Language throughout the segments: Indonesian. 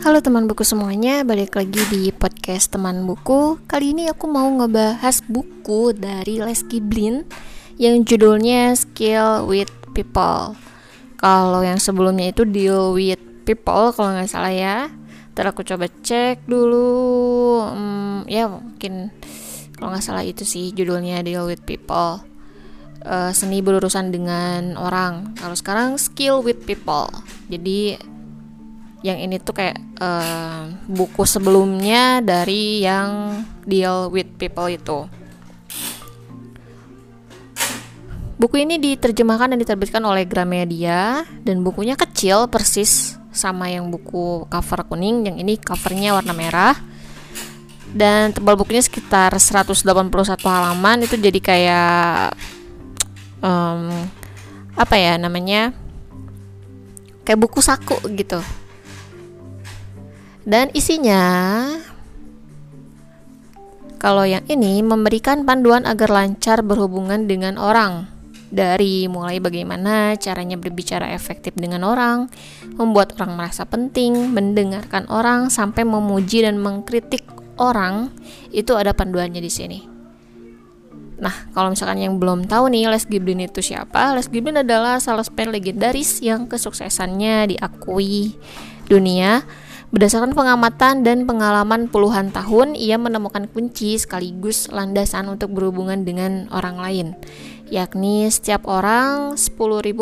Halo teman buku semuanya, balik lagi di podcast teman buku. Kali ini aku mau ngebahas buku dari Les Giblin yang judulnya Skill with People. Kalau yang sebelumnya itu Deal with People kalau nggak salah ya. Ntar aku coba cek dulu. Hmm, ya mungkin kalau nggak salah itu sih judulnya Deal with People. Uh, seni berurusan dengan orang. Kalau sekarang Skill with People. Jadi yang ini tuh kayak uh, buku sebelumnya dari yang Deal with People itu. Buku ini diterjemahkan dan diterbitkan oleh Gramedia dan bukunya kecil persis sama yang buku cover kuning, yang ini covernya warna merah. Dan tebal bukunya sekitar 181 halaman itu jadi kayak um, apa ya namanya? Kayak buku saku gitu dan isinya kalau yang ini memberikan panduan agar lancar berhubungan dengan orang dari mulai bagaimana caranya berbicara efektif dengan orang, membuat orang merasa penting, mendengarkan orang sampai memuji dan mengkritik orang, itu ada panduannya di sini. Nah, kalau misalkan yang belum tahu nih Les Giblin itu siapa? Les Giblin adalah satu legendaris yang kesuksesannya diakui dunia Berdasarkan pengamatan dan pengalaman puluhan tahun, ia menemukan kunci sekaligus landasan untuk berhubungan dengan orang lain, yakni setiap orang 10.000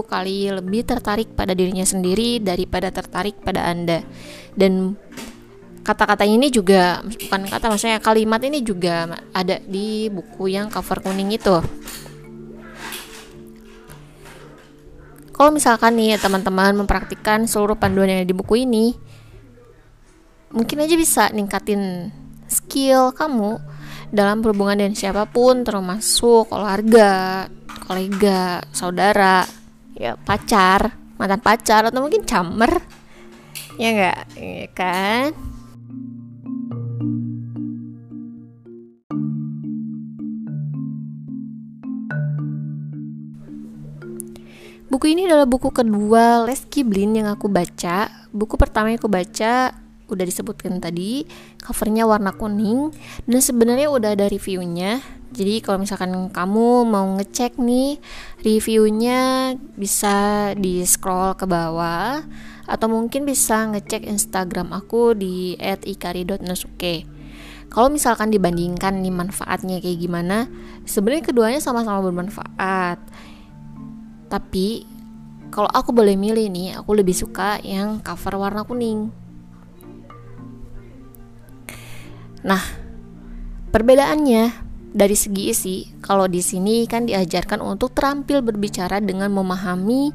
kali lebih tertarik pada dirinya sendiri daripada tertarik pada Anda. Dan kata-kata ini juga bukan kata maksudnya kalimat ini juga ada di buku yang cover kuning itu. Kalau misalkan nih teman-teman mempraktikkan seluruh panduan yang ada di buku ini, mungkin aja bisa ningkatin skill kamu dalam berhubungan dengan siapa pun termasuk keluarga, kolega, saudara, ya pacar, mantan pacar atau mungkin camer. Ya enggak? Ya kan? Buku ini adalah buku kedua Les Giblin yang aku baca. Buku pertama yang aku baca udah disebutkan tadi covernya warna kuning dan sebenarnya udah ada reviewnya jadi kalau misalkan kamu mau ngecek nih reviewnya bisa di scroll ke bawah atau mungkin bisa ngecek Instagram aku di @ikari.nasuke. Kalau misalkan dibandingkan nih manfaatnya kayak gimana, sebenarnya keduanya sama-sama bermanfaat. Tapi kalau aku boleh milih nih, aku lebih suka yang cover warna kuning. Nah, perbedaannya dari segi isi, kalau di sini kan diajarkan untuk terampil berbicara dengan memahami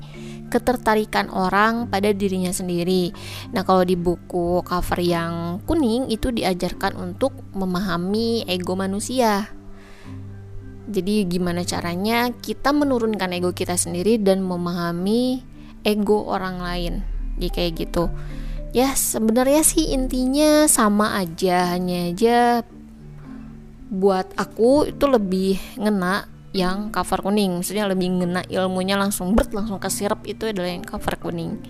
ketertarikan orang pada dirinya sendiri. Nah, kalau di buku cover yang kuning itu diajarkan untuk memahami ego manusia. Jadi gimana caranya kita menurunkan ego kita sendiri dan memahami ego orang lain. Jadi kayak gitu ya sebenarnya sih intinya sama aja hanya aja buat aku itu lebih ngena yang cover kuning. Maksudnya lebih ngena ilmunya langsung bert langsung ke sirup itu adalah yang cover kuning.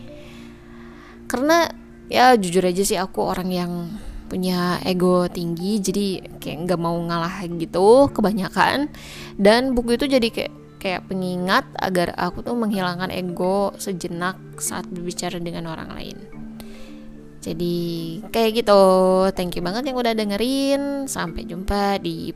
Karena ya jujur aja sih aku orang yang punya ego tinggi jadi kayak nggak mau ngalah gitu kebanyakan. Dan buku itu jadi kayak kayak pengingat agar aku tuh menghilangkan ego sejenak saat berbicara dengan orang lain jadi kayak gitu. Thank you banget yang udah dengerin. Sampai jumpa di